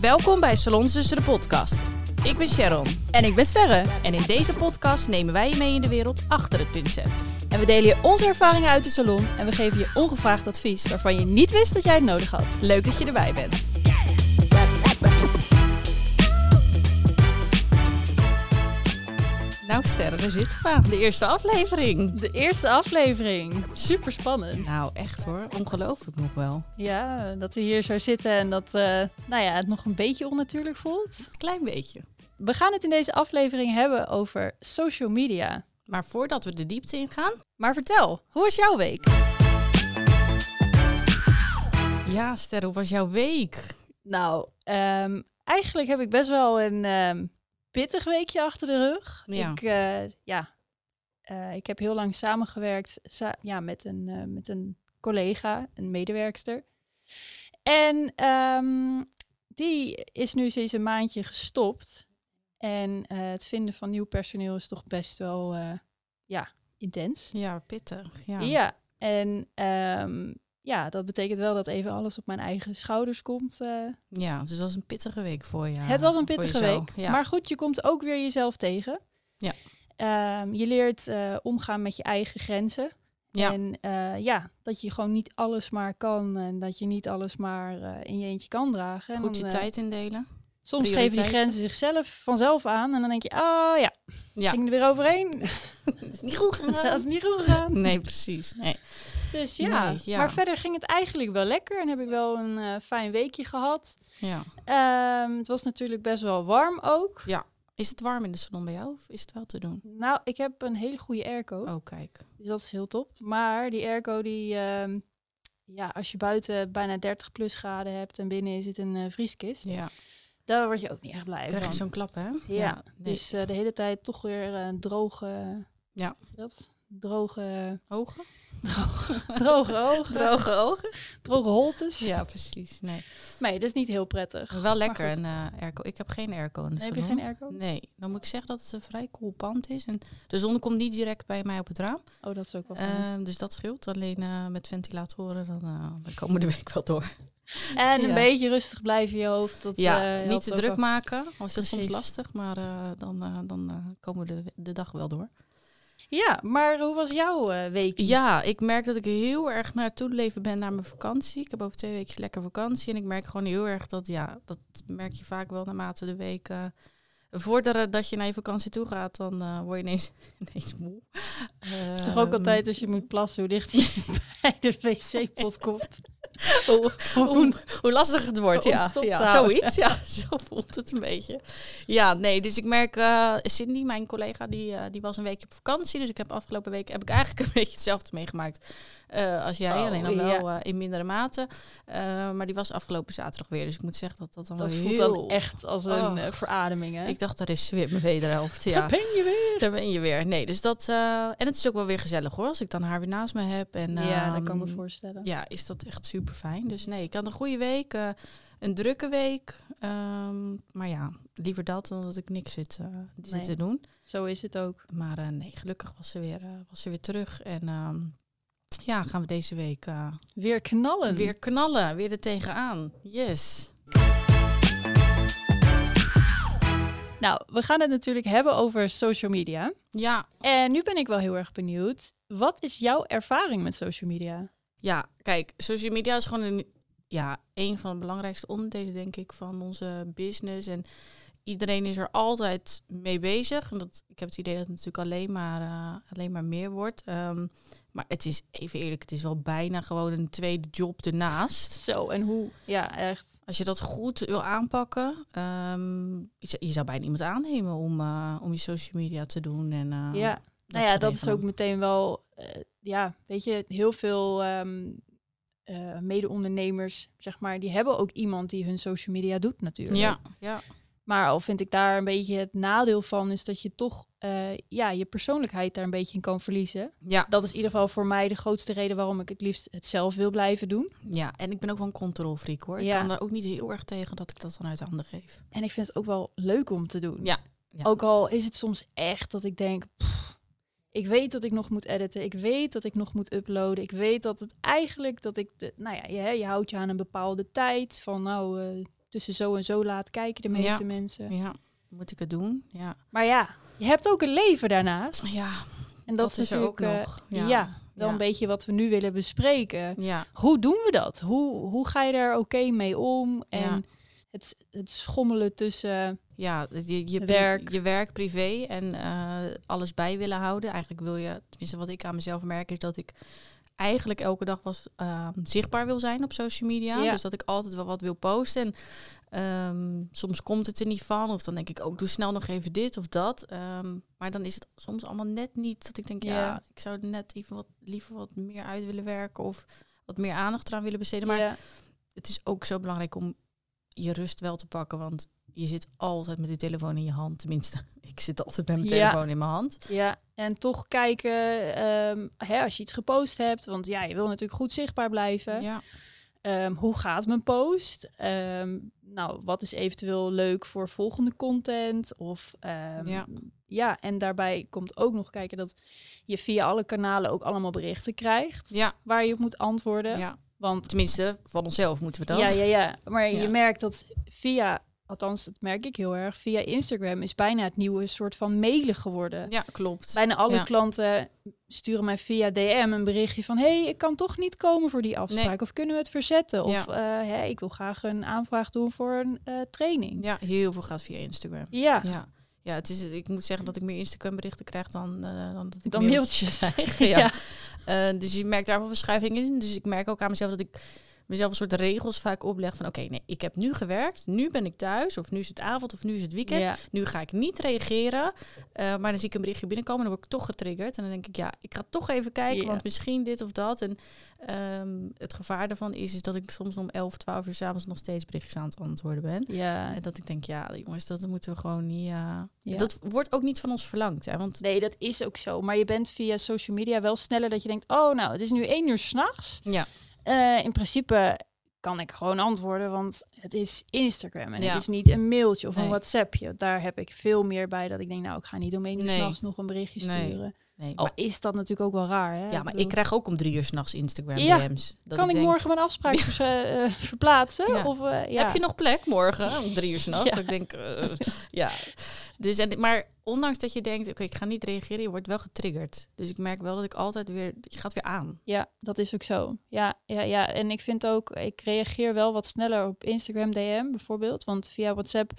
Welkom bij Salons Tussen de podcast. Ik ben Sharon En ik ben Sterre. en in deze podcast nemen wij je mee in de wereld achter het pincet. En we delen je onze ervaringen uit de salon en we geven je ongevraagd advies waarvan je niet wist dat jij het nodig had. Leuk dat je erbij bent. Nou Sterren, daar zitten we. De eerste aflevering. De eerste aflevering. Super spannend. Nou echt hoor, ongelooflijk nog wel. Ja, dat we hier zo zitten en dat eh, nou ja, het nog een beetje onnatuurlijk voelt. Klein beetje. We gaan het in deze aflevering hebben over social media. Maar voordat we de diepte ingaan... Maar vertel, hoe was jouw week? Ja Sterren, hoe was jouw week? Nou, ehm, eigenlijk heb ik best wel een ehm, pittig weekje achter de rug. Ja. Ik, eh, ja, eh, ik heb heel lang samengewerkt sa- ja, met, een, eh, met een collega, een medewerkster. En ehm, die is nu sinds een maandje gestopt. En het vinden van nieuw personeel is toch best wel ja, intens. Ja, pittig. Ja. Ja, en ehm, ja, dat betekent wel dat even alles op mijn eigen schouders komt. eh. Ja, dus dat was een pittige week voor je. het was een pittige week. Ja. Maar goed, je komt ook weer jezelf tegen. Ja. Ehm, je leert eh, omgaan met je eigen grenzen. Ja. En eh, ja, dat je gewoon niet alles maar kan en dat je niet alles maar in je eentje kan dragen. En Goed je dan, tijd indelen. soms geven die grenzen zichzelf vanzelf aan en dan denk je, ah ja, Ja. ging er weer overheen. Niet goed dat is niet goed gegaan. Nee, precies. Nee. Dus ja. Nee, ja. maar verder ging het eigenlijk wel lekker en heb ik wel een eh, fijn weekje gehad. Ja. Ehm, het was natuurlijk best wel warm ook. Is het warm in de salon bij jou of is het wel te doen? Nou, ik heb een hele goede airco, Oh, kijk. dus dat is heel top. Maar die airco, die, ehm, ja, als je buiten bijna 30 plus graden hebt en binnen is het een eh, vrieskist, Ja. daar word je ook niet echt blij Krijg je van. zo'n klap, hè? Ja, nee. dus eh, de hele tijd toch weer een droge, Ja. dat, droge, Ogen? Droge ogen, Droge ogen? droge holtes. Ja, precies. Nee. Nee, dat is niet heel prettig. Maar wel lekker, een eh, airco. Ik heb geen airco in de Heb je geen airco? Nee, dan moet ik zeggen dat het een vrij cool pand is. En de zon komt niet direct bij mij op het raam. Oh, dat is ook wel. Ehm, dus dat scheelt. Alleen eh, met ventilatoren, dan, eh, dan komen we de week wel door. En een Ja. beetje rustig blijven in je hoofd. Dat, ja, niet te druk maken. Als dat is soms lastig, maar dan, dan komen we de, de dag wel door. Ja, maar hoe was jouw eh, week? Ja, ik merk dat ik heel erg naartoe leven ben naar mijn vakantie. Ik heb over twee weken lekker vakantie. En ik merk gewoon heel erg dat, ja, dat merk je vaak wel naarmate de week. eh, voordat dat je naar je vakantie toe gaat, dan eh, word je ineens, ineens moe. Het is toch ook Ehm, altijd als je moet plassen, hoe dicht je bij de wc-pot komt. hoe, hoe, hoe lastig het wordt, ja. ja zoiets, ja. Zo voelt het een beetje. Ja, nee, dus ik merk, eh Cindy, mijn collega, die, eh, die was een weekje op vakantie. Dus ik heb afgelopen week heb ik eigenlijk een beetje hetzelfde meegemaakt eh, als jij. Oh, alleen dan wel ja. eh, in mindere mate. Eh, maar die was afgelopen zaterdag weer. Dus ik moet zeggen dat dat dan Dat wel voelt heel... dan echt als een Oh. verademing, hè? Ik dacht, daar is ze weer mijn wederhelft. Ja. Daar ben je weer. Daar ben je weer. Nee, dus dat... en het is ook wel weer gezellig hoor, als ik dan haar weer naast me heb. En, ja, dat kan ik me ehm, voorstellen. ja, is dat echt super fijn. Dus nee, ik had een goede week, een drukke week. Ehm, maar ja, liever dat dan dat ik niks zit, zit Nee. te doen. Zo is het ook. Maar nee, gelukkig was ze weer, was ze weer terug. En ehm, ja, gaan we deze week eh, Weer knallen. weer knallen, weer er tegenaan. Yes. Nou, we gaan het natuurlijk hebben over social media. Ja, En nu ben ik wel heel erg benieuwd. Wat is jouw ervaring met social media? ja, kijk, social media is gewoon een, ja, een van de belangrijkste onderdelen, denk ik, van onze business. En iedereen is er altijd mee bezig. En dat, ik heb het idee dat het natuurlijk alleen maar, eh, alleen maar meer wordt. Ehm, maar het is, even eerlijk, het is wel bijna gewoon een tweede job ernaast. Zo, en hoe? Ja, echt. Als je dat goed wil aanpakken, ehm, je, zou- bijna iemand aannemen om, eh, om je social media te doen. En, eh, ja. Nou ja, dat is ook meteen wel, eh, ja, weet je, heel veel eh, mede-ondernemers, zeg maar, die hebben ook iemand die hun social media doet natuurlijk. Ja, ja, Maar al vind ik daar een beetje het nadeel van, is dat je toch eh, ja, je persoonlijkheid daar een beetje in kan verliezen. ja, Dat is in ieder geval voor mij de grootste reden waarom ik het liefst het zelf wil blijven doen. ja. En ik ben ook wel een controlfreak hoor. Ik Ja. kan daar ook niet heel erg tegen dat ik dat dan uit handen geef. En ik vind het ook wel leuk om te doen. Ja, ja. Ook al is het soms echt dat ik denk, pff, ik weet dat ik nog moet editen, ik weet dat ik nog moet uploaden, ik weet dat het eigenlijk dat ik, de, nou ja, je, je houdt je aan een bepaalde tijd van nou, eh, tussen zo en zo laat kijken de meeste Ja. mensen. Ja, moet ik het doen? Ja. Maar ja, je hebt ook een leven daarnaast. Ja, En dat, is natuurlijk ook eh, nog. ja, Ja, wel ja. een beetje wat we nu willen bespreken. Ja, Hoe doen we dat? Hoe, hoe ga je daar oké mee om? En het, het schommelen tussen... ja je, je, Werk. je werk, privé en eh, alles bij willen houden. Eigenlijk wil je, tenminste wat ik aan mezelf merk, is dat ik eigenlijk elke dag was eh, zichtbaar wil zijn op social media. Ja. Dus dat ik altijd wel wat wil posten. En ehm, soms komt het er niet van. Of dan denk ik ook, doe snel nog even dit of dat. Ehm, maar dan is het soms allemaal net niet dat ik denk, ja, Ja. ik zou er net even wat liever wat meer uit willen werken. Of wat meer aandacht eraan willen besteden. Maar ja, het is ook zo belangrijk om je rust wel te pakken. Want je zit altijd met die telefoon in je hand. Tenminste, ik zit altijd met mijn telefoon in mijn hand. ja, en toch kijken ehm, hè, als je iets gepost hebt. Want ja, je wil natuurlijk goed zichtbaar blijven. Ja, Ehm, hoe gaat mijn post? Ehm, nou, wat is eventueel leuk voor volgende content? Of Ja. ja, en daarbij komt ook nog kijken dat je via alle kanalen ook allemaal berichten krijgt ja, waar je op moet antwoorden. ja. Want Tenminste, van onszelf moeten we dat. ja, ja, ja, maar je merkt dat via, althans dat merk ik heel erg, via Instagram is bijna het nieuwe soort van mailen geworden. Ja, klopt. Bijna alle Ja. klanten sturen mij via DM een berichtje van... hey, ik kan toch niet komen voor die afspraak. Nee. Of kunnen we het verzetten? Of Ja. eh, ik wil graag een aanvraag doen voor een eh, training. Ja, heel veel gaat via Instagram. Ja, Ja. Ja, het is, ik moet zeggen dat ik meer Instagram berichten krijg dan, eh, dan dat ik dan mailtjes. krijg. ja. Ja. Dus je merkt daar wel verschuiving in. Dus ik merk ook aan mezelf dat ik mezelf een soort regels vaak opleg van oké, nee, ik heb nu gewerkt, nu ben ik thuis, of nu is het avond, of nu is het weekend. Ja. Nu ga ik niet reageren, eh, maar dan zie ik een berichtje binnenkomen, dan word ik toch getriggerd. En dan denk ik, ja, ik ga toch even kijken, Ja. want misschien dit of dat. En ehm, het gevaar daarvan is, is dat ik soms om 11, 12 uur s'avonds nog steeds berichtjes aan het antwoorden ben. Ja. En dat ik denk, ja, jongens, dat moeten we gewoon niet. eh, Ja. Dat wordt ook niet van ons verlangd, hè? Want Nee, dat is ook zo. Maar je bent via social media wel sneller dat je denkt... oh, nou, het is nu één uur s'nachts. ja, Eh in principe kan ik gewoon antwoorden, want het is Instagram. En Ja. het is niet een mailtje of een. WhatsAppje. Daar heb ik veel meer bij dat ik denk... nou, ik ga niet om één uur Nee. s'nachts nog een berichtje sturen. nee. Al maar, is dat natuurlijk ook wel raar, hè? ja, maar bedoel, ik krijg ook om drie uur s'nachts Instagram Ja, DM's. Dat Kan ik denk, morgen mijn afspraak eh, verplaatsen? Of, eh, ja. Heb je nog plek morgen om drie uur s'nachts? Dat ik denk, ja. Dus en, maar ondanks dat je denkt, oké, ik ga niet reageren, je wordt wel getriggerd. Dus ik merk wel dat ik altijd weer, je gaat weer aan. Ja, dat is ook zo. Ja, ja, ja. En ik vind ook, ik reageer wel wat sneller op Instagram DM bijvoorbeeld. Want via WhatsApp,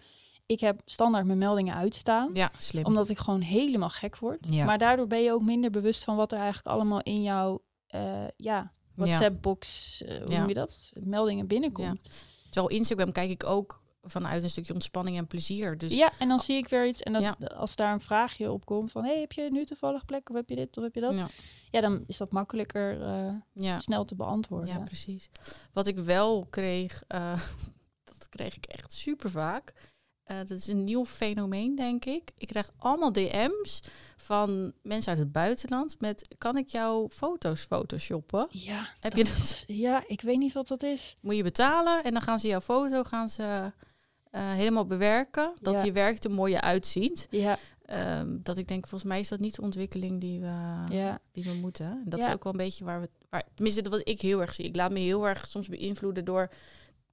ik heb standaard mijn meldingen uitstaan. Ja, slim. Omdat ik gewoon helemaal gek word. Ja. Maar daardoor ben je ook minder bewust van wat er eigenlijk allemaal in jouw eh, ja, WhatsApp-box, eh, hoe Ja. noem je dat? Meldingen binnenkomt. Terwijl Instagram kijk ik ook vanuit een stukje ontspanning en plezier. Dus Ja, en dan zie ik weer iets. En dat, Ja. als daar een vraagje op komt van... hey, heb je nu toevallig plek? Of heb je dit? Of heb je dat? Ja, ja, dan is dat makkelijker eh, ja. snel te beantwoorden. Ja, precies. Wat ik wel kreeg, eh, dat kreeg ik echt super vaak. Eh, dat is een nieuw fenomeen, denk ik. Ik krijg allemaal DM's van mensen uit het buitenland met: kan ik jouw foto's photoshoppen? Ja, Heb dat je dat? is- ja, ik weet niet wat dat is. Moet je betalen en dan gaan ze jouw foto gaan ze, eh, helemaal bewerken. Dat Ja. je werk er mooier uitziet. Ja, Ehm, dat ik denk, volgens mij is dat niet de ontwikkeling die we, ja, die we moeten. En dat is ook wel een beetje waar we. Waar, tenminste, wat ik heel erg zie. Ik laat me heel erg soms beïnvloeden door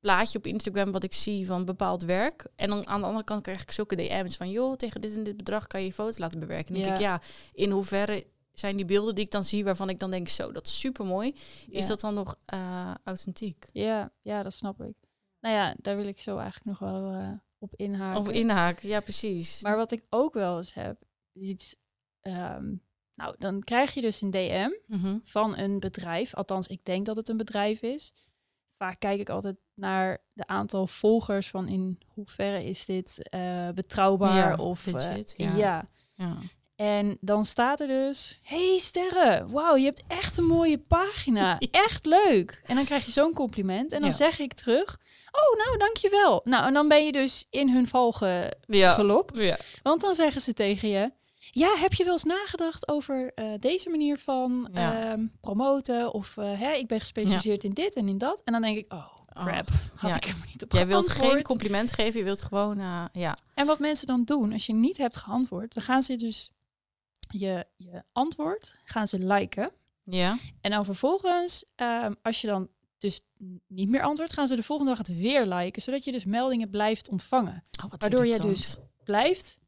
plaatje op Instagram wat ik zie van bepaald werk. En dan aan de andere kant krijg ik zulke DM's van joh, tegen dit en dit bedrag kan je je foto's laten bewerken. En dan denk ik, ja, in hoeverre zijn die beelden die ik dan zie waarvan ik dan denk, zo, dat is super mooi. Is dat dan nog eh, authentiek? ja, ja, dat snap ik. Nou ja, daar wil ik zo eigenlijk nog wel eh, op inhaken. Of inhaken, ja, precies. Maar wat ik ook wel eens heb, is iets... ehm, nou, dan krijg je dus een DM Mhm. van een bedrijf. Althans, ik denk dat het een bedrijf is. Vaak kijk ik altijd naar de aantal volgers van in hoeverre is dit eh, betrouwbaar Ja, of eh, ja. ja. Ja. En dan staat er dus: Hey sterren, wauw, je hebt echt een mooie pagina. Echt leuk. En dan krijg je zo'n compliment. En dan zeg ik terug: Oh, nou, dankjewel. Nou, en dan ben je dus in hun val ge- Ja. gelokt. ja. Want dan zeggen ze tegen je: Ja, heb je wel eens nagedacht over eh, deze manier van Ja. ehm, promoten? Of eh, hè, ik ben gespecialiseerd in dit en in dat. En dan denk ik: Oh, crap. Had ik maar niet op Jij wilt geen compliment geven, je wilt gewoon, eh, ja. En wat mensen dan doen, als je niet hebt geantwoord, dan gaan ze dus je, je antwoord gaan ze liken. Ja. En dan vervolgens, ehm, als je dan dus niet meer antwoordt, gaan ze de volgende dag het weer liken, zodat je dus meldingen blijft ontvangen. Oh, Waardoor je dus blijft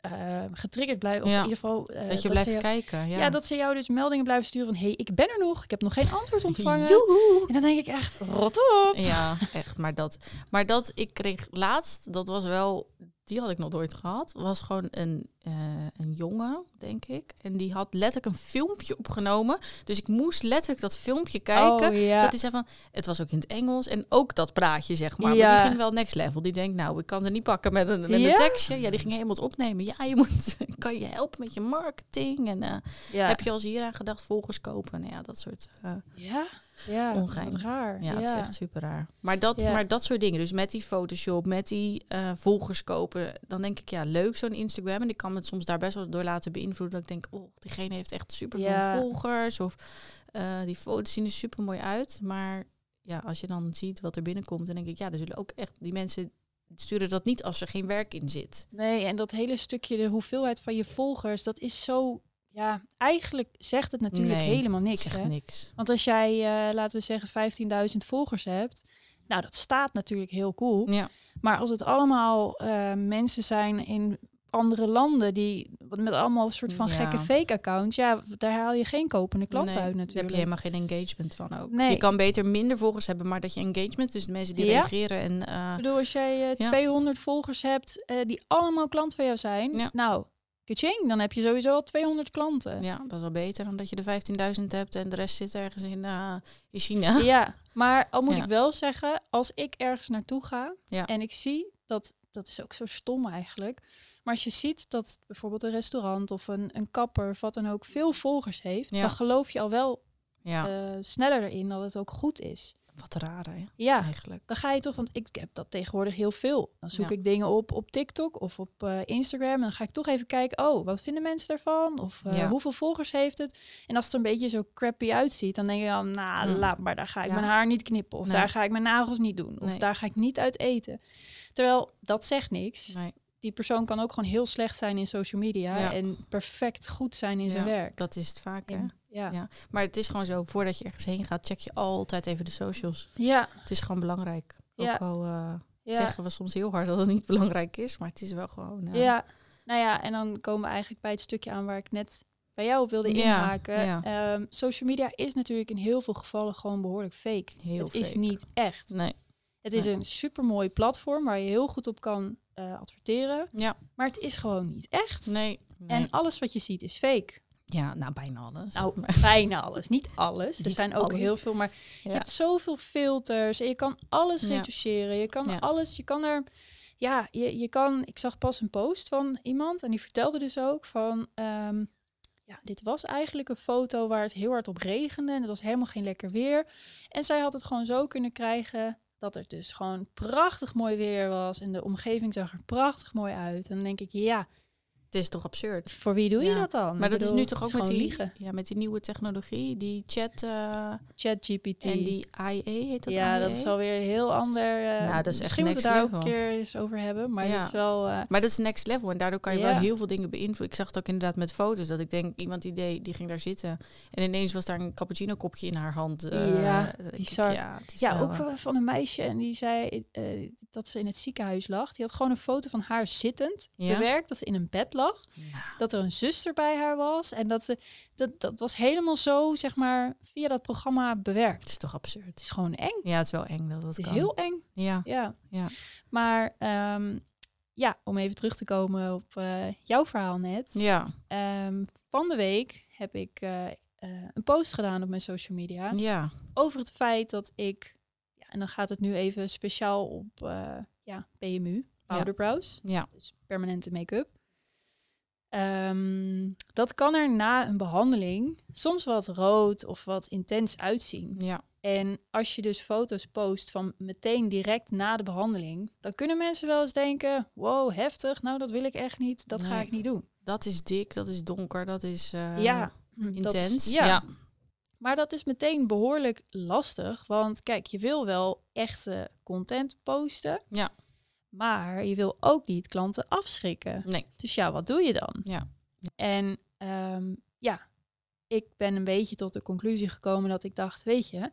eh, getriggerd blijven, of Ja. in ieder geval eh, dat je blijft jou- kijken. Ja, ja. dat ze jou dus meldingen blijven sturen van, hey, ik ben er nog, ik heb nog geen antwoord ontvangen. Joehoe. En dan denk ik echt, rot op. Ja, echt. Maar dat, maar dat ik kreeg laatst, dat was wel, die had ik nog nooit gehad. Was gewoon een, eh, een jongen, denk ik. En die had letterlijk een filmpje opgenomen. Dus ik moest letterlijk dat filmpje kijken. Oh, ja. Dat zei van, het was ook in het Engels en ook dat praatje, zeg maar. Maar Ja. die ging wel next level. Die denkt, nou, ik kan ze niet pakken met een, met Ja? een tekstje. Ja, die ging helemaal het opnemen. Ja, je moet, kan je helpen met je marketing? En ja. heb je als hier aan gedacht volgers kopen? Nou ja, dat soort... eh, Ja, ja, Ongein. wat raar. ja, Ja, het is echt super raar. Maar dat, Ja. maar dat soort dingen, dus met die Photoshop, met die eh, volgers kopen, dan denk ik, ja, leuk zo'n Instagram. En ik kan me soms daar best wel door laten beïnvloeden. Dat ik denk, oh, diegene heeft echt super veel Ja. volgers. Of eh, die foto's zien er super mooi uit. Maar ja, als je dan ziet wat er binnenkomt, dan denk ik, ja, er zullen ook echt die mensen sturen dat niet als er geen werk in zit. Nee, en dat hele stukje, de hoeveelheid van je volgers, dat is zo... Ja, eigenlijk zegt het natuurlijk Nee, helemaal niks. Hè? niks. Want als jij, eh, laten we zeggen, 15.000 volgers hebt... Nou, dat staat natuurlijk heel cool. Ja, Maar als het allemaal eh, mensen zijn in andere landen... die met allemaal een soort van Ja. gekke fake-accounts... ja, daar haal je geen kopende klanten Nee, uit Daar heb natuurlijk. je helemaal geen engagement van ook. Nee. Je kan beter minder volgers hebben, maar dat je engagement, dus de mensen die Ja. reageren en... eh, Ik bedoel, als jij eh, Ja. 200 volgers hebt die allemaal klant van jou zijn, nou, kaching, dan heb je sowieso al 200 klanten. Ja, dat is wel beter dan dat je de 15.000 hebt en de rest zit ergens in, eh, in China. Ja, maar al moet Ja. ik wel zeggen, als ik ergens naartoe ga Ja. en ik zie dat, dat is ook zo stom eigenlijk, maar als je ziet dat bijvoorbeeld een restaurant of een, een kapper of wat dan ook veel volgers heeft, Ja. dan geloof je al wel Ja, eh, sneller erin dat het ook goed is. Wat raar hè, Ja, eigenlijk. dan ga je toch, want ik heb dat tegenwoordig heel veel. Dan zoek Ja. ik dingen op op TikTok of op eh, Instagram. En dan ga ik toch even kijken, oh, wat vinden mensen daarvan? Of eh, Ja. hoeveel volgers heeft het? En als het er een beetje zo crappy uitziet, dan denk je dan, nou, Mm. laat maar, daar ga ik Ja. mijn haar niet knippen. Of Nee. daar ga ik mijn nagels niet doen. Of Nee. daar ga ik niet uit eten. Terwijl, dat zegt niks. Nee, Die persoon kan ook gewoon heel slecht zijn in social media. En perfect goed zijn in zijn werk. dat is het vaak hè. En- ja. Ja. Maar het is gewoon zo, voordat je ergens heen gaat, check je altijd even de socials. Ja. Het is gewoon belangrijk. Ook Ja. al eh, Ja. zeggen we soms heel hard dat het niet belangrijk is, maar het is wel gewoon... eh, Ja, nou ja, en dan komen we eigenlijk bij het stukje aan waar ik net bij jou op wilde inhaken. Ehm, social media is natuurlijk in heel veel gevallen gewoon behoorlijk fake. Heel het is niet echt. Nee, Het is Nee. een supermooi platform waar je heel goed op kan eh, adverteren. ja, Maar het is gewoon niet echt. nee. nee. En alles wat je ziet is fake. Ja, nou bijna alles. Nou, bijna alles. Niet alles. er zijn ook alles. heel veel. Maar ja. je hebt zoveel filters. En je kan alles Ja. retoucheren. Je kan Ja. alles. Je kan er. Ja, je, je kan. Ik zag pas een post van iemand. En die vertelde dus ook van. ehm, ja, dit was eigenlijk een foto waar het heel hard op regende. En het was helemaal geen lekker weer. En zij had het gewoon zo kunnen krijgen. Dat het dus gewoon prachtig mooi weer was. En de omgeving zag er prachtig mooi uit. En dan denk ik, ja, Het is toch absurd? voor wie doe je Ja. dat dan? Maar Ik dat is nu toch ook met die, liegen. ja, met die nieuwe technologie, die chat eh, ChatGPT. en die IA heet dat ja, IA? dat is alweer een heel ander. eh, Nou, dat is echt misschien moeten we daar ook een keer eens over hebben. Maar Ja. dat is wel. eh, Maar dat is next level en daardoor kan je Ja. wel heel veel dingen beïnvloeden. Ik zag het ook inderdaad met foto's, dat ik denk, iemand die, deed, die ging daar zitten en ineens was daar een cappuccino kopje in haar hand. Ja, ik bizar. Ja, ja, wel, ook van- een meisje en die zei dat ze in het ziekenhuis lag. Die had gewoon een foto van haar zittend bewerkt, dat ze in een bed lag. Dat er een zuster bij haar was en dat ze dat, dat was helemaal zo, zeg maar, via dat programma bewerkt. het is toch absurd. Het is gewoon eng. Ja, het is wel eng dat dat Het is kan. heel eng. Ja, Ja. Ja. Maar ehm, ja, om even terug te komen op eh, jouw verhaal net. ja, Ehm, van de week heb ik eh, eh, een post gedaan op mijn social media ja, over het feit dat ik, ja, en dan gaat het nu even speciaal op ja, PMU, powder brows, ja, dus permanente make-up. Ehm, dat kan er na een behandeling soms wat rood of wat intens uitzien. ja. En als je dus foto's post van meteen direct na de behandeling, dan kunnen mensen wel eens denken: wow, heftig, nou dat wil ik echt niet, dat ga ik niet doen. Dat is dik, dat is donker, dat is eh, ja, hm, is- intens. ja. ja. Maar dat is meteen behoorlijk lastig. Want kijk, je wil wel echte content posten. Ja. Maar je wil ook niet klanten afschrikken. Nee. Dus ja, wat doe je dan? Ja. En ehm, ja, ik ben een beetje tot de conclusie gekomen dat ik dacht, weet je,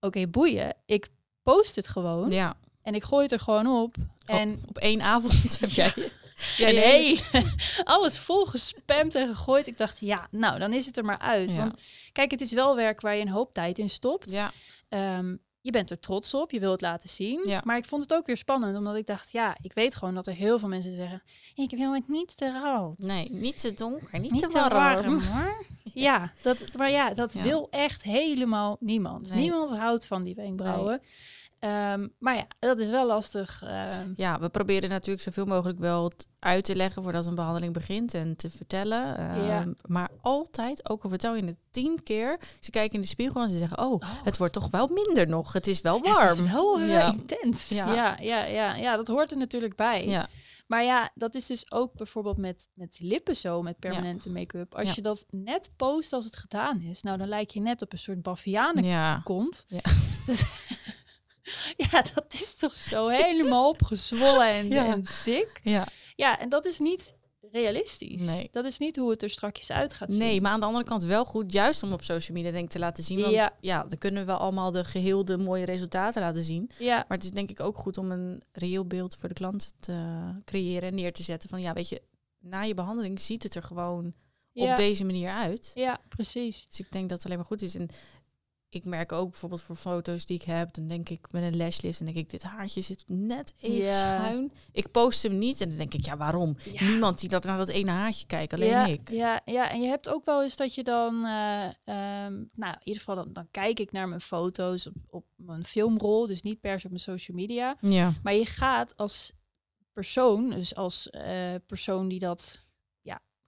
oké, boeien. Ik post het gewoon Ja. en ik gooi het er gewoon op. En En op één avond heb jij... Ja, hey, alles vol gespamd en gegooid. Ik dacht, ja, nou, dan is het er maar uit. Ja. Want kijk, het is wel werk waar je een hoop tijd in stopt. Ja, Ehm, je bent er trots op, je wil het laten zien. Ja. Maar ik vond het ook weer spannend, omdat ik dacht, ja, ik weet gewoon dat er heel veel mensen zeggen, ik wil het niet te rood. nee, niet te donker, niet, Niet te te warm. warm, hoor. Ja, dat, maar ja, dat Ja. wil echt helemaal niemand. Nee. Niemand houdt van die wenkbrauwen. Ehm, maar ja, dat is wel lastig. ehm, Ja, we proberen natuurlijk zoveel mogelijk wel uit te leggen voordat een behandeling begint en te vertellen. Ja. Ehm, Maar altijd, ook al vertel je het tien keer, ze kijken in de spiegel en ze zeggen, oh, het wordt toch wel minder nog. Het is wel warm. Het is wel eh, Ja. intens. Ja. Ja. Ja, ja, ja, dat hoort er natuurlijk bij. Maar ja, dat is dus ook bijvoorbeeld met, met lippen zo, met permanente make-up. Als je dat net post als het gedaan is, nou dan lijk je net op een soort bavianenkont. ja. Ja. ja, dat is toch zo helemaal opgezwollen en, Ja. en dik. ja. Ja, en dat is niet realistisch. Nee. Dat is niet hoe het er strakjes uit gaat zien. Nee, maar aan de andere kant wel goed, juist om op social media denk ik te laten zien. Want ja. Ja. dan kunnen we wel allemaal de geheelde mooie resultaten laten zien. Ja, Maar het is denk ik ook goed om een reëel beeld voor de klant te creëren en neer te zetten. Van ja, weet je, na je behandeling ziet het er gewoon ja, op deze manier uit. ja, precies. Dus ik denk dat het alleen maar goed is. En ik merk ook bijvoorbeeld voor foto's die ik heb, dan denk ik met een lashlift, dan denk ik, dit haartje zit net even schuin. Ik post hem niet en dan denk ik, ja, waarom? Ja. Niemand die dat naar dat ene haartje kijkt, alleen ja, ik. Ja, ja, en je hebt ook wel eens dat je dan, eh, ehm, nou in ieder geval dan, dan kijk ik naar mijn foto's op, op mijn filmrol, dus niet per se op mijn social media. Ja, Maar je gaat als persoon, dus als eh, persoon die dat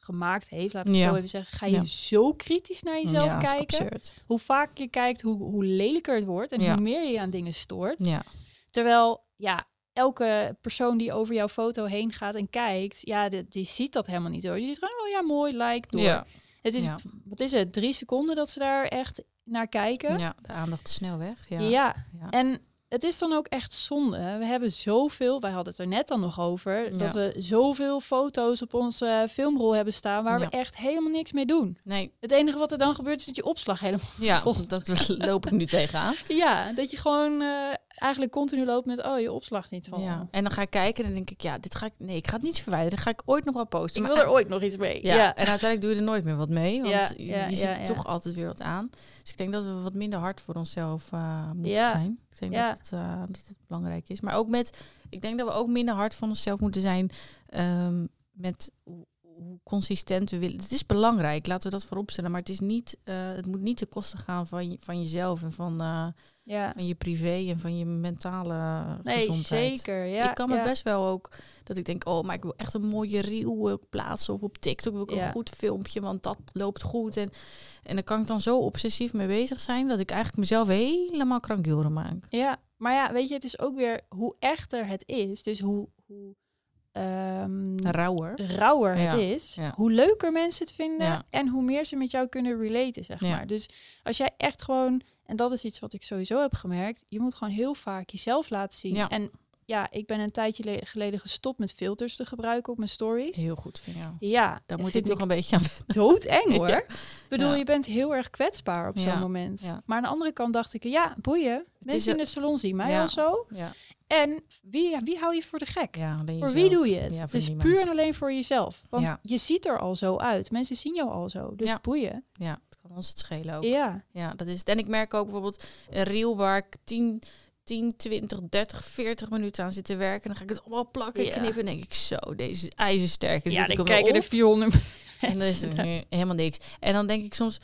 gemaakt heeft, laat ik het Ja. zo even zeggen, ga je Ja. zo kritisch naar jezelf ja, kijken. Hoe vaak je kijkt, hoe, hoe lelijker het wordt en hoe meer je je aan dingen stoort. Ja, Terwijl, ja, elke persoon die over jouw foto heen gaat en kijkt, ja, die, die ziet dat helemaal niet zo. Die ziet gewoon, oh ja, mooi, like, door. Het is, wat is het, drie seconden dat ze daar echt naar kijken? ja, de aandacht is snel weg. Ja. Ja. Ja. En het is dan ook echt zonde. We hebben zoveel, wij hadden het er net dan nog over, Ja. dat we zoveel foto's op onze eh, filmrol hebben staan waar Ja. we echt helemaal niks mee doen. Nee, Het enige wat er dan gebeurt is dat je opslag helemaal... ja, Vol. dat loop ik nu tegenaan. Ja, dat je gewoon eh, eigenlijk continu loopt met, oh, je opslag niet van. Ja. En dan ga ik kijken en dan denk ik, ja, dit ga ik, nee, ik ga het niet verwijderen. Dat ga ik ooit nog wel posten. Ik Maar wil er ooit nog iets mee. Ja, Ja, en uiteindelijk doe je er nooit meer wat mee. Want Ja, je, ja, je ja, ziet ja. toch altijd weer wat aan. Dus ik denk dat we wat minder hard voor onszelf eh, moeten Ja. zijn. Ik denk Ja. dat, het, eh, dat het belangrijk is. Maar ook met, ik denk dat we ook minder hard voor onszelf moeten zijn ehm, met hoe, consistent we willen. Het is belangrijk, laten we dat voorop stellen. Maar het, is niet, eh, het moet niet ten koste gaan van, je, van jezelf en van, eh, ja. van je privé en van je mentale Nee, gezondheid. zeker. Ja, ik kan me ja. best wel ook dat ik denk, oh, maar ik wil echt een mooie reel eh, plaatsen of op TikTok wil ik Ja. een goed filmpje, want dat loopt goed en en dan kan ik dan zo obsessief mee bezig zijn dat ik eigenlijk mezelf helemaal krankjoren maak. Ja, maar ja, weet je, het is ook weer hoe echter het is. Dus hoe, hoe ehm, Rauwer. rauwer Ja, het is, ja. hoe leuker mensen het vinden en hoe meer ze met jou kunnen relaten, zeg maar. Dus als jij echt gewoon, en dat is iets wat ik sowieso heb gemerkt, je moet gewoon heel vaak jezelf laten zien. Ja. En ja, ik ben een tijdje le- geleden gestopt met filters te gebruiken op mijn stories. Heel goed van jou. Ja, Daar moet vind ik nog een beetje aan doodeng hoor. Ja. Ik bedoel, Ja. je bent heel erg kwetsbaar op Ja. zo'n moment. Maar aan de andere kant dacht ik, ja, boeien. Mensen in de salon zien mij al zo. Ja, En wie, wie hou je voor de gek? voor jezelf. wie doe je het? Het is puur en alleen voor jezelf. Want je ziet er al zo uit. Mensen zien jou al zo. Dus boeien. Ja, kan ons het schelen ook. Ja. Ja, dat is het. En ik merk ook bijvoorbeeld een reel waar ik 10, 10, 20, 30, 40 minuten aan zit te werken. En dan ga ik het allemaal plakken, Ja. knippen. En denk ik, zo, deze ijzersterk. En Ja, dan er weer kijken er op. 400 En dan is er nu helemaal niks. En dan denk ik soms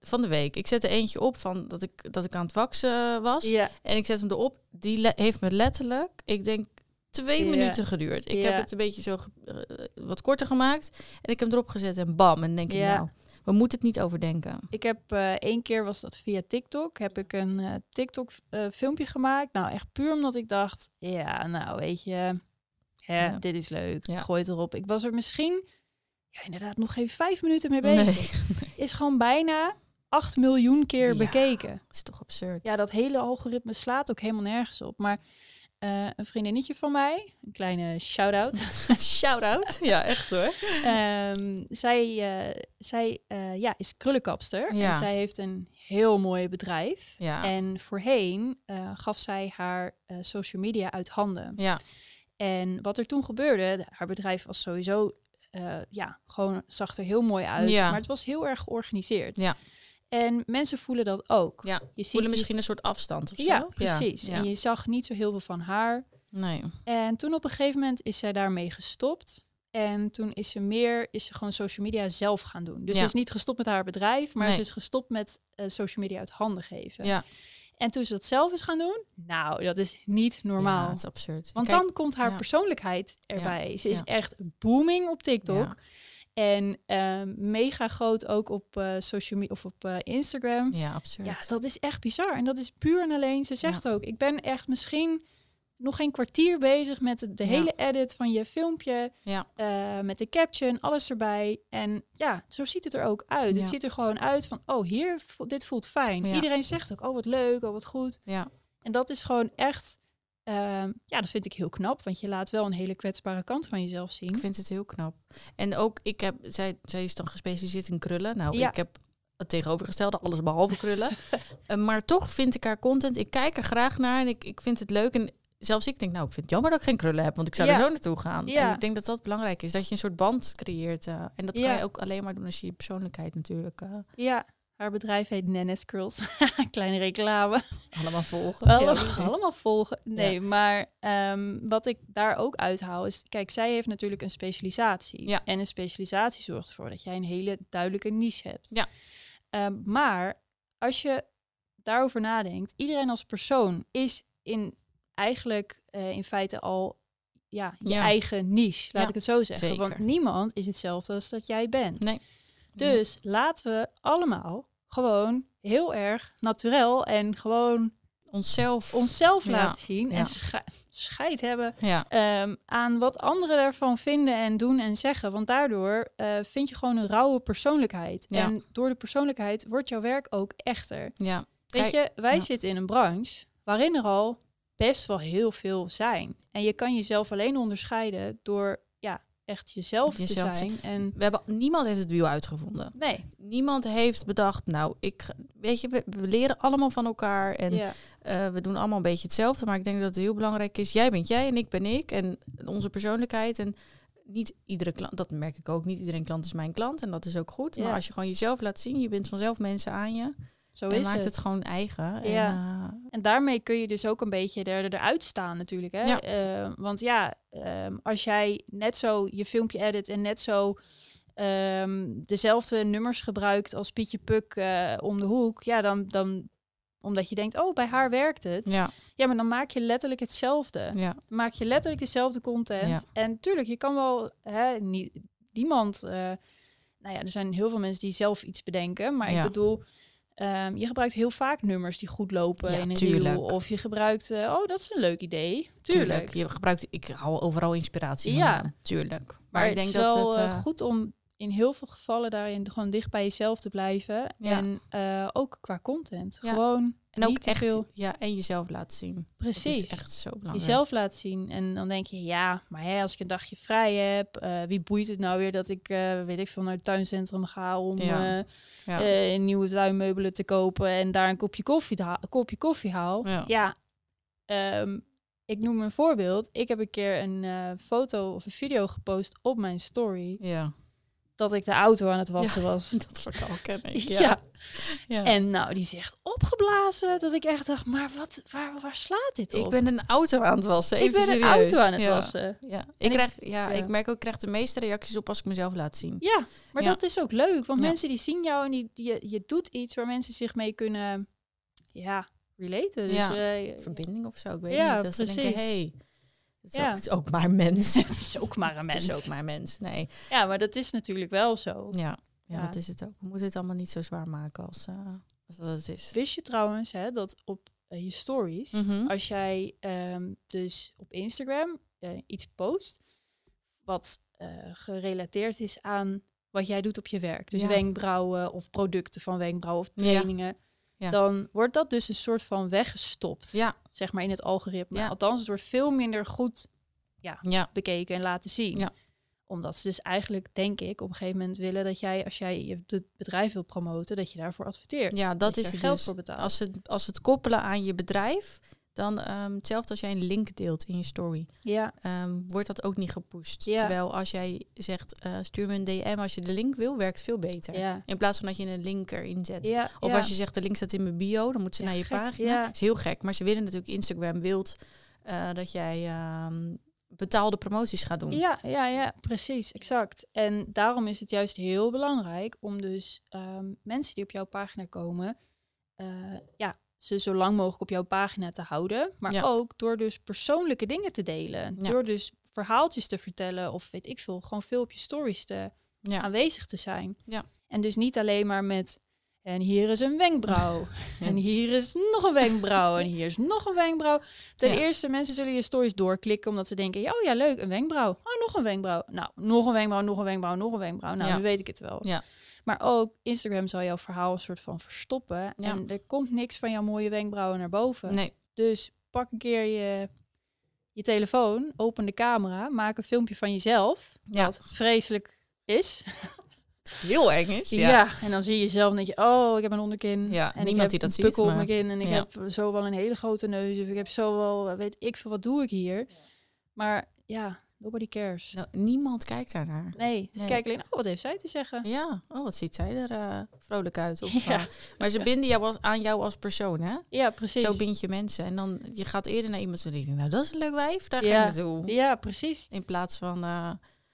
van de week. Ik zet er eentje op van dat ik, dat ik aan het waksen was. Ja, En ik zet hem erop. Die heeft me letterlijk, ik denk, twee Ja. minuten geduurd. Ik Ja. heb het een beetje zo eh, wat korter gemaakt. En ik heb hem erop gezet en bam. En denk ik, nou, we moeten het niet overdenken. ik heb eh één keer was dat via TikTok. Heb ik een eh, TikTok eh, filmpje gemaakt. Nou, echt puur omdat ik dacht, ja, nou weet je, hè, Ja. dit is leuk. Ja. Gooi het erop. Ik was er misschien, ja, inderdaad, nog geen vijf minuten mee bezig. Is gewoon bijna 8 miljoen keer Ja. bekeken. Dat is toch absurd. Ja, dat hele algoritme slaat ook helemaal nergens op. Maar eh, een vriendinnetje van mij, een kleine shout-out. Shout-out. Ja, echt hoor. Ehm, zij eh, zij eh, ja, is krullenkapster Ja. en zij heeft een heel mooi bedrijf. Ja. En voorheen gaf zij haar social media uit handen. Ja, En wat er toen gebeurde, haar bedrijf was sowieso, ja, gewoon zag er heel mooi uit. Ja. Maar het was heel erg georganiseerd. Ja. En mensen voelen dat ook. ja. Je ziet voelen je- misschien een soort afstand of zo. Ja, precies. Ja. En je zag niet zo heel veel van haar. Nee. En toen op een gegeven moment is zij daarmee gestopt. En toen is ze meer, is ze gewoon social media zelf gaan doen. Dus Ja. ze is niet gestopt met haar bedrijf, maar Nee. ze is gestopt met eh, social media uit handen geven. Ja. En toen ze dat zelf is gaan doen, nou, dat is niet normaal. Ja, het is absurd. Want Kijk, dan komt haar persoonlijkheid erbij. Ze is echt booming op TikTok. En ehm, mega groot ook op eh, social media of op eh, Instagram. Ja, absurd. Ja, dat is echt bizar. En dat is puur en alleen. Ze zegt ook, ik ben echt misschien nog geen kwartier bezig met de, de Ja. hele edit van je filmpje. Ja. eh, met de caption, alles erbij. En ja, zo ziet het er ook uit. Het ziet er gewoon uit van, oh, hier, dit voelt fijn. Iedereen zegt ook, oh, wat leuk, oh, wat goed. Ja. En dat is gewoon echt, ehm, ja, dat vind ik heel knap. Want je laat wel een hele kwetsbare kant van jezelf zien. Ik vind het heel knap. En ook, ik heb, zij, zij is dan gespecialiseerd in krullen. Nou, Ja. ik heb het tegenovergestelde, alles behalve krullen. Eh, maar toch vind ik haar content, ik kijk er graag naar en ik, ik vind het leuk. En zelfs ik denk, nou, ik vind het jammer dat ik geen krullen heb, want ik zou Ja. er zo naartoe gaan. Ja. En ik denk dat dat belangrijk is, dat je een soort band creëert. eh, en dat kan je ook alleen maar doen als je je persoonlijkheid natuurlijk eh, Ja, haar bedrijf heet Nennis Curls. Kleine reclame. allemaal volgen. Allemaal, volgen. Nee, maar ehm, wat ik daar ook uithaal is... Kijk, zij heeft natuurlijk een specialisatie. Ja. En een specialisatie zorgt ervoor dat jij een hele duidelijke niche hebt. Ja. Ehm, maar als je daarover nadenkt... Iedereen als persoon is in eigenlijk eh, in feite al... Ja, je Ja. eigen niche, laat ik het zo zeggen. zeker. Want niemand is hetzelfde als dat jij bent. Nee. Dus laten we allemaal gewoon heel erg naturel en gewoon onszelf. onszelf Ja, laten zien en sche- scheid hebben ehm, aan wat anderen daarvan vinden en doen en zeggen. Want daardoor eh, vind je gewoon een rauwe persoonlijkheid. En door de persoonlijkheid wordt jouw werk ook echter. ja, Weet je, wij zitten in een branche waarin er al best wel heel veel zijn. En je kan jezelf alleen onderscheiden door echt jezelf, Jezelf te te zijn. En we hebben, niemand heeft het wiel uitgevonden. nee, Niemand heeft bedacht, nou, ik, weet je, we, we leren allemaal van elkaar en ja, eh, we doen allemaal een beetje hetzelfde. Maar ik denk dat het heel belangrijk is, jij bent jij en ik ben ik en onze persoonlijkheid en niet iedere klant, dat merk ik ook, niet iedereen klant is mijn klant en dat is ook goed. Ja. Maar als je gewoon jezelf laat zien, je bent vanzelf mensen aan je zo en is maakt het. het. gewoon eigen. En, Ja. eh, En daarmee kun je dus ook een beetje er, eruit staan natuurlijk. Hè? Ja. Eh, want ja, ehm, als jij net zo je filmpje edit en net zo ehm, dezelfde nummers gebruikt als Pietje Puk eh, om de hoek, ja, dan, dan omdat je denkt, oh, bij haar werkt het. Ja, ja, maar dan maak je letterlijk hetzelfde. ja, maak je letterlijk dezelfde content. Ja. En tuurlijk, je kan wel, hè, nie- niemand, eh, nou ja, er zijn heel veel mensen die zelf iets bedenken, maar ik bedoel, ehm, je gebruikt heel vaak nummers die goed lopen Ja, in een tuurlijk. reel. Of je gebruikt, eh, oh, dat is een leuk idee. Tuurlijk. tuurlijk. Je gebruikt, ik hou overal inspiratie Ja. tuurlijk. Maar, Maar ik het denk dat het... eh, eh, goed om in heel veel gevallen daarin gewoon dicht bij jezelf te blijven. Ja. En eh, ook qua content. Ja. Gewoon en ook niet te echt, veel. ja, en jezelf laten zien. Precies. is echt zo belangrijk. jezelf laten zien. En dan denk je, ja, maar hè, als ik een dagje vrij heb, eh, wie boeit het nou weer dat ik, eh, weet ik veel, naar het tuincentrum ga om Ja. nieuwe tuinmeubelen te kopen en daar een kopje koffie, te ha- een kopje koffie haal. Ja. ehm, ik noem een voorbeeld. Ik heb een keer een foto of een video gepost op mijn story ja, dat ik de auto aan het wassen was. dat verhaal ken ik. Ja. Ja. ja. En nou, die zegt opgeblazen. Dat ik echt dacht, maar wat, waar, waar slaat dit op? ik ben een auto aan het wassen. Even ik ben een auto aan het wassen. Ja, ik, krijg, ja, ja. ik merk ook, ik krijg de meeste reacties op als ik mezelf laat zien. Ja, maar dat is ook leuk. Want mensen die zien jou en die, die, je, doet iets waar mensen zich mee kunnen, ja, relaten. Dus, Ja. eh, Verbinding of zo, ik weet Ja, niet. Dat ze denken, precies. hey, het, is Ja. ook, het is ook maar mens. het is ook maar een het mens. is ook maar mens. Nee, Ja, maar dat is natuurlijk wel zo. ja, ja, dat is het ook. We moeten het allemaal niet zo zwaar maken als, eh, als dat het is. Wist je trouwens hè, dat op eh, je stories, Mhm. als jij ehm, dus op Instagram eh, iets post wat gerelateerd is aan wat jij doet op je werk. Dus Ja. wenkbrauwen of producten van wenkbrauwen of trainingen. Ja. Dan wordt dat dus een soort van weggestopt, Ja, zeg maar in het algoritme. Ja. Althans, het wordt veel minder goed ja, bekeken en laten zien. Omdat ze dus eigenlijk, denk ik, op een gegeven moment willen dat jij, als jij je be- bedrijf wilt promoten, dat je daarvoor adverteert. ja dat is er het geld dus. voor betaalt. Als ze, als ze het koppelen aan je bedrijf, dan ehm, hetzelfde als jij een link deelt in je story, Ja, ehm, wordt dat ook niet gepusht. Ja. Terwijl als jij zegt, eh, stuur me een DM als je de link wil, werkt veel beter. ja. In plaats van dat je een link erin zet. ja Of als je zegt de link staat in mijn bio, dan moet ze naar je gek, pagina. ja. Dat is heel gek, maar ze willen natuurlijk Instagram wilt eh, dat jij ehm, betaalde promoties gaat doen. Ja, ja, ja, precies, exact. En daarom is het juist heel belangrijk om dus mensen die op jouw pagina komen, eh, ja, ze zo lang mogelijk op jouw pagina te houden. Maar Ja. ook door dus persoonlijke dingen te delen. Ja. Door dus verhaaltjes te vertellen of weet ik veel, gewoon veel op je stories te, Ja. aanwezig te zijn. Ja. En dus niet alleen maar met en hier is een wenkbrauw. En hier is nog een wenkbrauw. En hier is nog een wenkbrauw. Ten eerste, mensen zullen je stories doorklikken omdat ze denken, oh ja, leuk, een wenkbrauw. Oh, nog een wenkbrauw. Nou, nog een wenkbrauw, nog een wenkbrauw, nog een wenkbrauw. Nou, nu weet ik het wel. Ja. Maar ook Instagram zal jouw verhaal een soort van verstoppen. Ja. En er komt niks van jouw mooie wenkbrauwen naar boven. Nee, Dus pak een keer je, je telefoon, open de camera, maak een filmpje van jezelf. Ja. Wat vreselijk is. heel eng is. Ja. Ja. en dan zie je en denk je, oh, ik heb een onderkin. Ja, en ik niemand heb die dat een ziet, pukkel op maar- mijn kin en ik heb zo wel een hele grote neus. Of ik heb zo wel, weet ik veel, wat doe ik hier? Maar ja, nobody cares. Nou, niemand kijkt daarnaar. Nee, ze Nee. kijken alleen, oh, wat heeft zij te zeggen? Ja, oh, wat ziet zij er eh, vrolijk uit. Of, Ja. eh, maar ze binden jou als, aan jou als persoon, hè? Ja, precies. Zo bind je mensen. En dan, je gaat eerder naar iemand en denk je, nou, dat is een leuk wijf, daar ga Ja. ik naartoe. Ja, precies. In plaats van eh,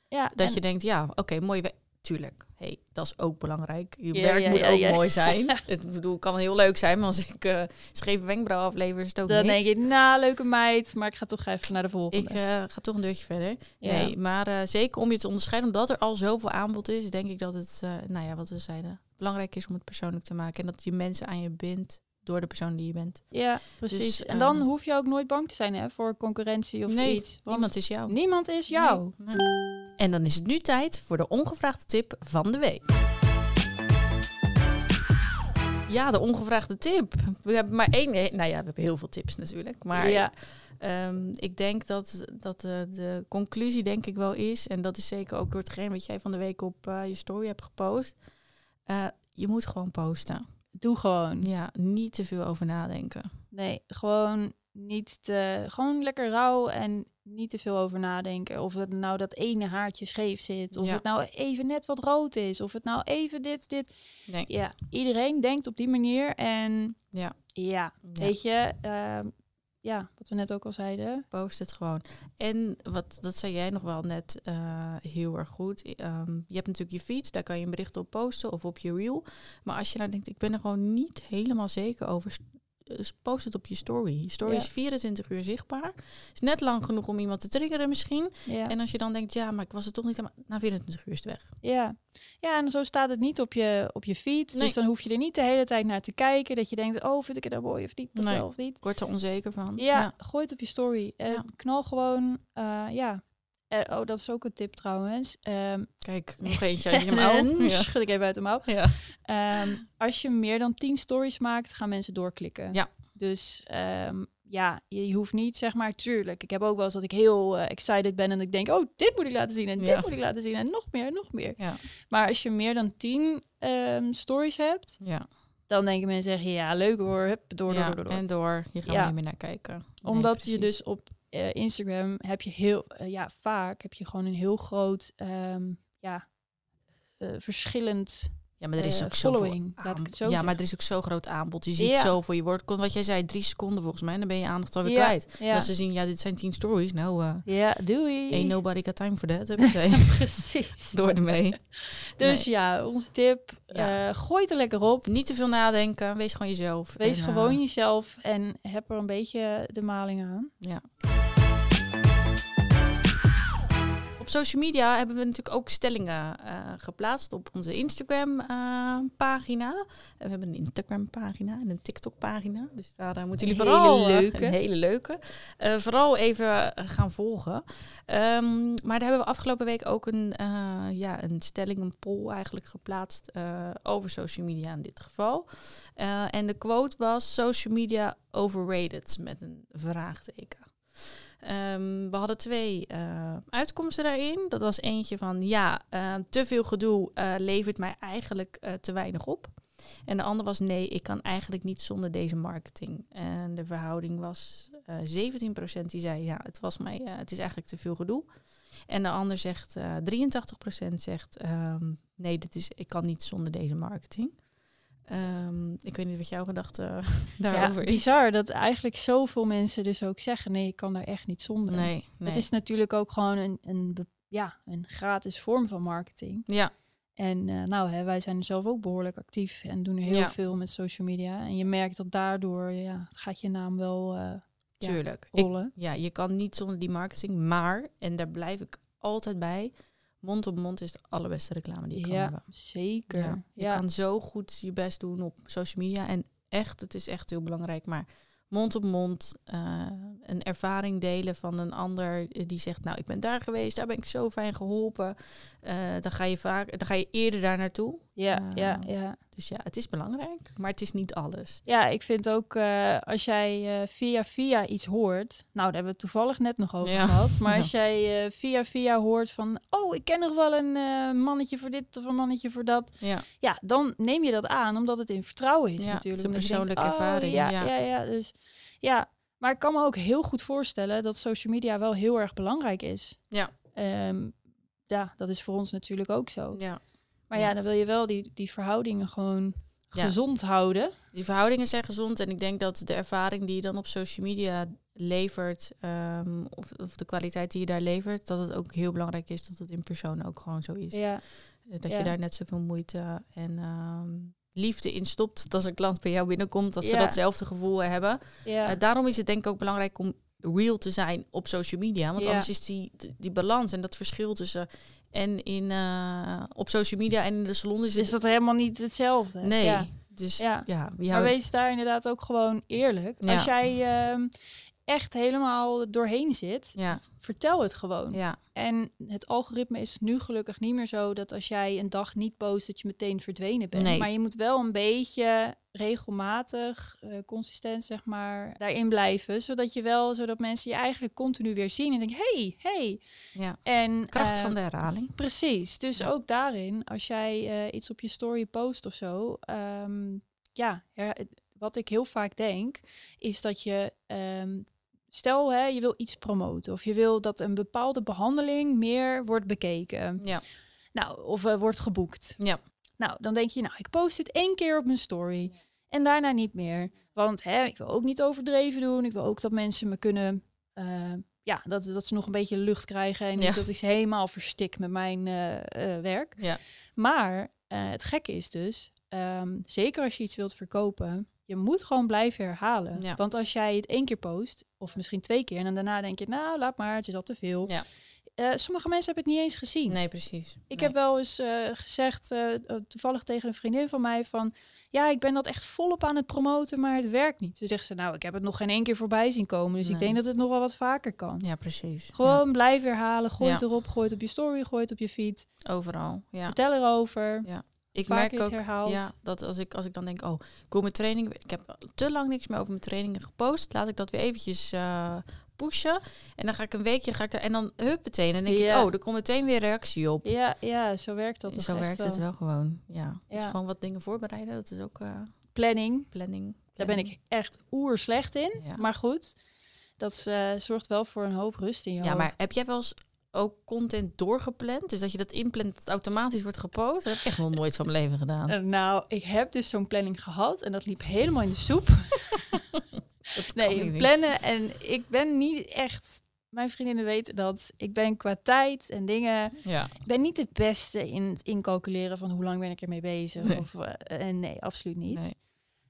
Ja, dat en- je denkt, ja, oké, mooi wijf. Tuurlijk, hey, dat is ook belangrijk. Je Ja, werk ja, moet ja, ook mooi zijn. Het bedoel, kan heel leuk zijn, maar als ik eh scheve wenkbrauw aflever, is het ook dan niks. denk je, nou, leuke meid, maar ik ga toch even naar de volgende. Ik eh, ga toch een deurtje verder. Nee, maar eh, zeker om je te onderscheiden, omdat er al zoveel aanbod is, denk ik dat het, nou ja, wat we zeiden, belangrijk is om het persoonlijk te maken. En dat je mensen aan je bindt door de persoon die je bent. Ja, precies. Dus, en dan eh, hoef je ook nooit bang te zijn hè, voor concurrentie of nee, iets. Want niemand is jou. niemand is jou. Nee, nee. En dan is het nu tijd voor de ongevraagde tip van de week. Ja, de ongevraagde tip. We hebben maar één. eh, Nou ja, we hebben heel veel tips natuurlijk. Maar ja. Ehm, ik denk dat, dat de, de conclusie denk ik wel is, en dat is zeker ook door hetgeen wat jij van de week op eh, je story hebt gepost. eh, je moet gewoon posten. Doe gewoon. Ja, niet te veel over nadenken. Nee, gewoon niet te, gewoon lekker rauw en niet te veel over nadenken. Of het nou dat ene haartje scheef zit, of Ja. het nou even net wat rood is, of het nou even dit, dit. Nee. Ja, iedereen denkt op die manier en Ja, ja, Ja. weet je, ehm, ja, wat we net ook al zeiden. post het gewoon. En wat, dat zei jij nog wel net eh, heel erg goed. Ehm, je hebt natuurlijk je feed, daar kan je een bericht op posten of op je reel. Maar als je nou denkt, ik ben er gewoon niet helemaal zeker over, post het op je story. Je story Ja. is 24 uur zichtbaar. Is net lang genoeg om iemand te triggeren misschien. Ja. En als je dan denkt, ja, maar ik was het toch niet helemaal... Na 24 uur is het weg. Ja. ja, en zo staat het niet op je, op je feed. Nee. Dus dan hoef je er niet de hele tijd naar te kijken. Dat je denkt, oh, vind ik het nou mooi of niet, of Nee. wel of niet. Ik word er onzeker van. Ja, gooi het op je story. Eh. Knal gewoon, eh, ja. Eh, oh, dat is ook een tip trouwens. Ehm Kijk, nog eentje uit je mouw. Ja. schud ik even uit de mouw. Ja. Ehm, als je meer dan 10 stories maakt, gaan mensen doorklikken. Ja. Dus ehm, ja, je, je hoeft niet, zeg maar, tuurlijk. Ik heb ook wel eens dat ik heel eh, excited ben en ik denk, oh, dit moet ik laten zien en Ja. dit moet ik laten zien en nog meer, nog meer. Ja. Maar als je meer dan 10 ehm, stories hebt, ja. dan denken mensen zeggen, ja, leuk hoor, hup, door, door, Ja, door, door. door. En door. Je gaat Ja. er niet meer naar kijken. Nee, Omdat je dus op eh, Instagram heb je heel, eh, ja, vaak heb je gewoon een heel groot, ehm, ja, eh, verschillend Ja, maar er is ook following, laat ik het zo Ja, zeggen. maar er is ook zo groot aanbod. Je ziet Ja. zoveel. Je wordt, wat jij zei, drie seconden volgens mij. En dan ben je aandacht alweer Ja, kwijt. Ja, Als ze zien, ja, dit zijn tien stories. Nou, ja doei. ain't nobody got time for that. Huppatee. Precies. Door ermee. Dus ja, onze tip, Ja. gooi het er lekker op. Niet te veel nadenken. Wees gewoon jezelf. Wees En, gewoon jezelf en heb er een beetje de maling aan. Ja. Op social media hebben we natuurlijk ook stellingen uh, geplaatst op onze Instagram-pagina. we hebben een Instagram-pagina en een TikTok-pagina. Dus daar moeten jullie vooral leuke. een hele leuke. vooral even gaan volgen. Um, maar daar hebben we afgelopen week ook een, ja, een stelling, een poll eigenlijk geplaatst over social media in dit geval. en de quote was: Social media overrated met een vraagteken. Um, we hadden twee uh, uitkomsten daarin. Dat was eentje van ja, uh, te veel gedoe uh, levert mij eigenlijk te weinig op. En de andere was nee, ik kan eigenlijk niet zonder deze marketing. En de verhouding was 17% die zei ja, het was mij, het is eigenlijk te veel gedoe. En de ander zegt 83% zegt um, nee, dit is, ik kan niet zonder deze marketing. Um, ik weet niet wat jouw gedachte daarover ja, bizar dat eigenlijk zoveel mensen dus ook zeggen... nee, ik kan daar echt niet zonder. Nee, Het is natuurlijk ook gewoon een, een, ja, een gratis vorm van marketing. Ja. En uh, nou, hè, wij zijn zelf ook behoorlijk actief en doen heel veel met social media. En je merkt dat daardoor ja, gaat je naam wel uh, Tuurlijk. rollen. ja, je kan niet zonder die marketing, maar, en daar blijf ik altijd bij mond op mond is de allerbeste reclame die je kan hebben. Zeker. Ja, je kan zo goed je best doen op social media. En echt, het is echt heel belangrijk. Maar mond op mond, uh, een ervaring delen van een ander die zegt, nou, ik ben daar geweest, daar ben ik zo fijn geholpen. Uh, dan ga je vaak, dan ga je eerder daar naartoe. Ja, uh, ja, ja. Dus ja, het is belangrijk, maar het is niet alles. Ja, ik vind ook uh, als jij via via iets hoort, nou, daar hebben we het toevallig net nog over ja. gehad, maar als jij via via hoort van, oh, ik ken nog wel een mannetje voor dit of een mannetje voor dat, ja. ja, dan neem je dat aan, omdat het in vertrouwen is ja, natuurlijk. Het is een persoonlijke denkt, oh, ervaring. Ja, ja, ja, ja, dus ja, maar ik kan me ook heel goed voorstellen dat social media wel heel erg belangrijk is. Ja. Um, ja, dat is voor ons natuurlijk ook zo. Ja. Maar ja, dan wil je wel die, die verhoudingen gewoon gezond houden. Die verhoudingen zijn gezond en ik denk dat de ervaring die je dan op social media levert, um, of, of, de kwaliteit die je daar levert, dat het ook heel belangrijk is dat het in persoon ook gewoon zo is. Ja. Dat je daar net zoveel moeite en um, liefde in stopt. Dat als een klant bij jou binnenkomt, dat ze datzelfde gevoel hebben. Ja. Uh, daarom is het denk ik ook belangrijk om real te zijn op social media. Want anders is die, die balans en dat verschil tussen en in uh, op social media en in de salon is, is dat helemaal niet hetzelfde. Nee. Ja. Dus ja, ja wie maar wees daar inderdaad ook gewoon eerlijk. Als jij uh, echt helemaal doorheen zit, ja. vertel het gewoon. Ja. En het algoritme is nu gelukkig niet meer zo dat als jij een dag niet post, dat je meteen verdwenen bent. Nee. Maar je moet wel een beetje regelmatig, uh, consistent zeg maar, daarin blijven. Zodat je wel, zodat mensen je eigenlijk continu weer zien en denken, hey, hey. Ja. En, Kracht uh, van de herhaling. Precies. Dus Ja. ook daarin, als jij uh, iets op je story post of zo, um, ja, her- wat ik heel vaak denk, is dat je um, stel hè, je wil iets promoten of je wil dat een bepaalde behandeling meer wordt bekeken. Ja. Nou, of uh, wordt geboekt. Ja. Nou, dan denk je, nou, ik post het één keer op mijn story en daarna niet meer. Want hè, ik wil ook niet overdreven doen. Ik wil ook dat mensen me kunnen, uh, ja, dat, dat ze nog een beetje lucht krijgen en niet dat ik ze helemaal verstik met mijn uh, uh, werk. Ja. Maar het gekke is dus, um, zeker als je iets wilt verkopen, je moet gewoon blijven herhalen. Ja. Want als jij het één keer post, of misschien twee keer, en dan daarna denk je, nou, laat maar, het is al te veel. Ja. Uh, sommige mensen hebben het niet eens gezien. Nee, precies. Ik Nee. heb wel eens uh, gezegd, uh, toevallig tegen een vriendin van mij, van ja, ik ben dat echt volop aan het promoten, maar het werkt niet. Ze zegt ze, nou, ik heb het nog geen één keer voorbij zien komen, dus ik denk dat het nog wel wat vaker kan. Ja, precies. Gewoon blijf herhalen, gooi Ja. het erop, gooi het op je story, gooi het op je feed, Ja, overal. Ja. vertel erover. Ik Vaak merk ook ja, dat als ik, als ik dan denk, oh, ik wil mijn training, ik heb te lang niks meer over mijn trainingen gepost, laat ik dat weer eventjes uh, pushen. En dan ga ik een weekje, ga ik er, en dan hup meteen. En denk Ja. ik, oh, er komt meteen weer reactie op. Ja, ja, zo werkt dat Zo werkt het wel gewoon. Ja. Dus Ja. gewoon wat dingen voorbereiden, dat is ook uh, Planning, planning. daar ben ik echt oer slecht in. Ja. Maar goed, dat uh, zorgt wel voor een hoop rust in je Ja, hoofd. maar heb jij wel eens ook content doorgepland? Dus dat je dat inplant, dat automatisch wordt gepost? Dat heb ik echt nog nooit van mijn leven gedaan. Uh, nou, ik heb dus zo'n planning gehad en dat liep helemaal in de soep. nee, plannen en ik ben niet echt... Mijn vriendinnen weten dat. Ik ben qua tijd en dingen... Ja. Ik ben niet de beste in het incalculeren van hoe lang ben ik ermee bezig. Nee. Of, uh, en nee, absoluut niet. Nee.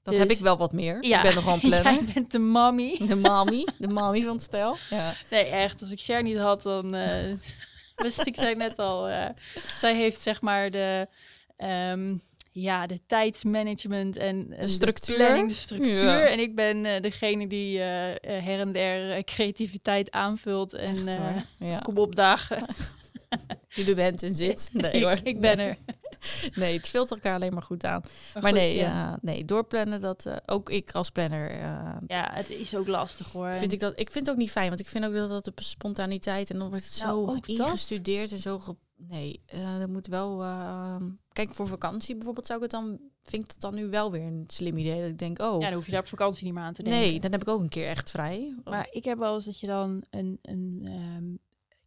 Dat Dus- heb ik wel wat meer. Ja, Ik ben nogal een planner. jij bent de mommy. De mommy, de mommy van het stel. Ja. Nee, echt. Als ik Cher niet had, dan... Uh, Dus ik zei net al, eh, zij heeft zeg maar de, ehm, ja, de tijdsmanagement en, en structuur. planning, de structuur. Ja. En ik ben eh, degene die eh, eh, her en der creativiteit aanvult en Echt, ja. kom opdagen. Die er bent en zit. Nee hoor. ik, ben er. Nee, het vult elkaar alleen maar goed aan. Maar, goed, nee, ja. nee, doorplannen, dat ook ik als planner Ja, het is ook lastig hoor. vind ik dat. Ik vind het ook niet fijn, want ik vind ook dat dat de spontaniteit en dan wordt het Nou, zo ook dat. ingestudeerd en zo. ge- nee, dat moet wel. Kijk, voor vakantie bijvoorbeeld zou ik het dan. Vind ik het dan nu wel weer een slim idee dat ik denk, oh, Ja, dan hoef je daar op vakantie niet meer aan te denken. nee, dan heb ik ook een keer echt vrij. Maar ik heb wel eens dat je dan een, een, ehm,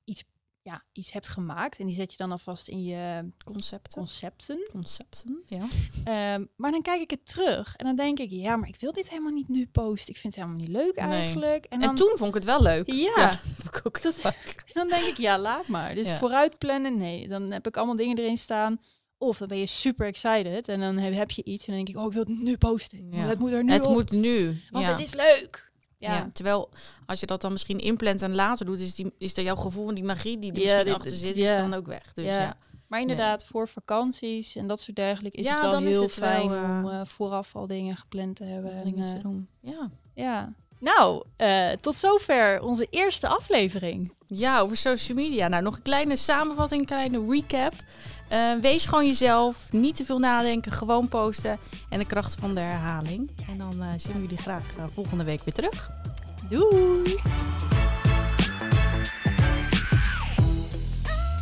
iets, ja, iets hebt gemaakt en die zet je dan alvast in je concepten, concepten. concepten, ja. Ehm, maar dan kijk ik het terug en dan denk ik, ja, maar ik wil dit helemaal niet nu posten. Ik vind het helemaal niet leuk eigenlijk. En, En, dan, toen vond ik het wel leuk. Ja, dat heb ik ook dat is- vaak. en dan denk ik, ja, laat maar. Dus Ja. vooruit plannen, nee. Dan heb ik allemaal dingen erin staan. Of dan ben je super excited en dan heb, je iets en dan denk ik, oh, ik wil het nu posten. Ja. Het moet er nu Het op, moet nu. want ja. het is leuk. Ja. Ja, terwijl als je dat dan misschien inplant en later doet, is, die, is er jouw gevoel en die magie die er misschien dit- achter zit, ja. is dan ook weg. Dus ja. Maar inderdaad, voor vakanties en dat soort dergelijke is Ja, het wel heel het wel, fijn eh, om eh, vooraf al dingen gepland te hebben. En, dingen eh, te doen. Ja. ja. Nou, eh, tot zover onze eerste aflevering. ja, over social media. Nou, nog een kleine samenvatting, een kleine recap. Eh, wees gewoon jezelf, niet te veel nadenken, gewoon posten en de kracht van de herhaling. En dan eh, zien we jullie graag eh, volgende week weer terug. Doei!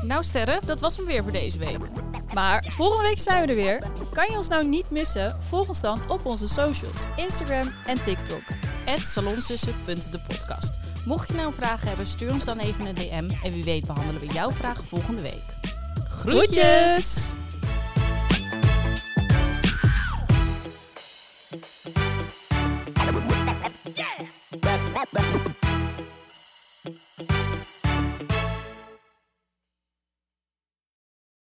Nou Sterren, dat was hem weer voor deze week. Maar volgende week zijn we er weer. Kan je ons nou niet missen? Volg ons dan op onze socials, Instagram en TikTok. salonsussen.depodcast. Mocht je nou vragen hebben, stuur ons dan even een DM. En wie weet behandelen we jouw vraag volgende week. Groetjes!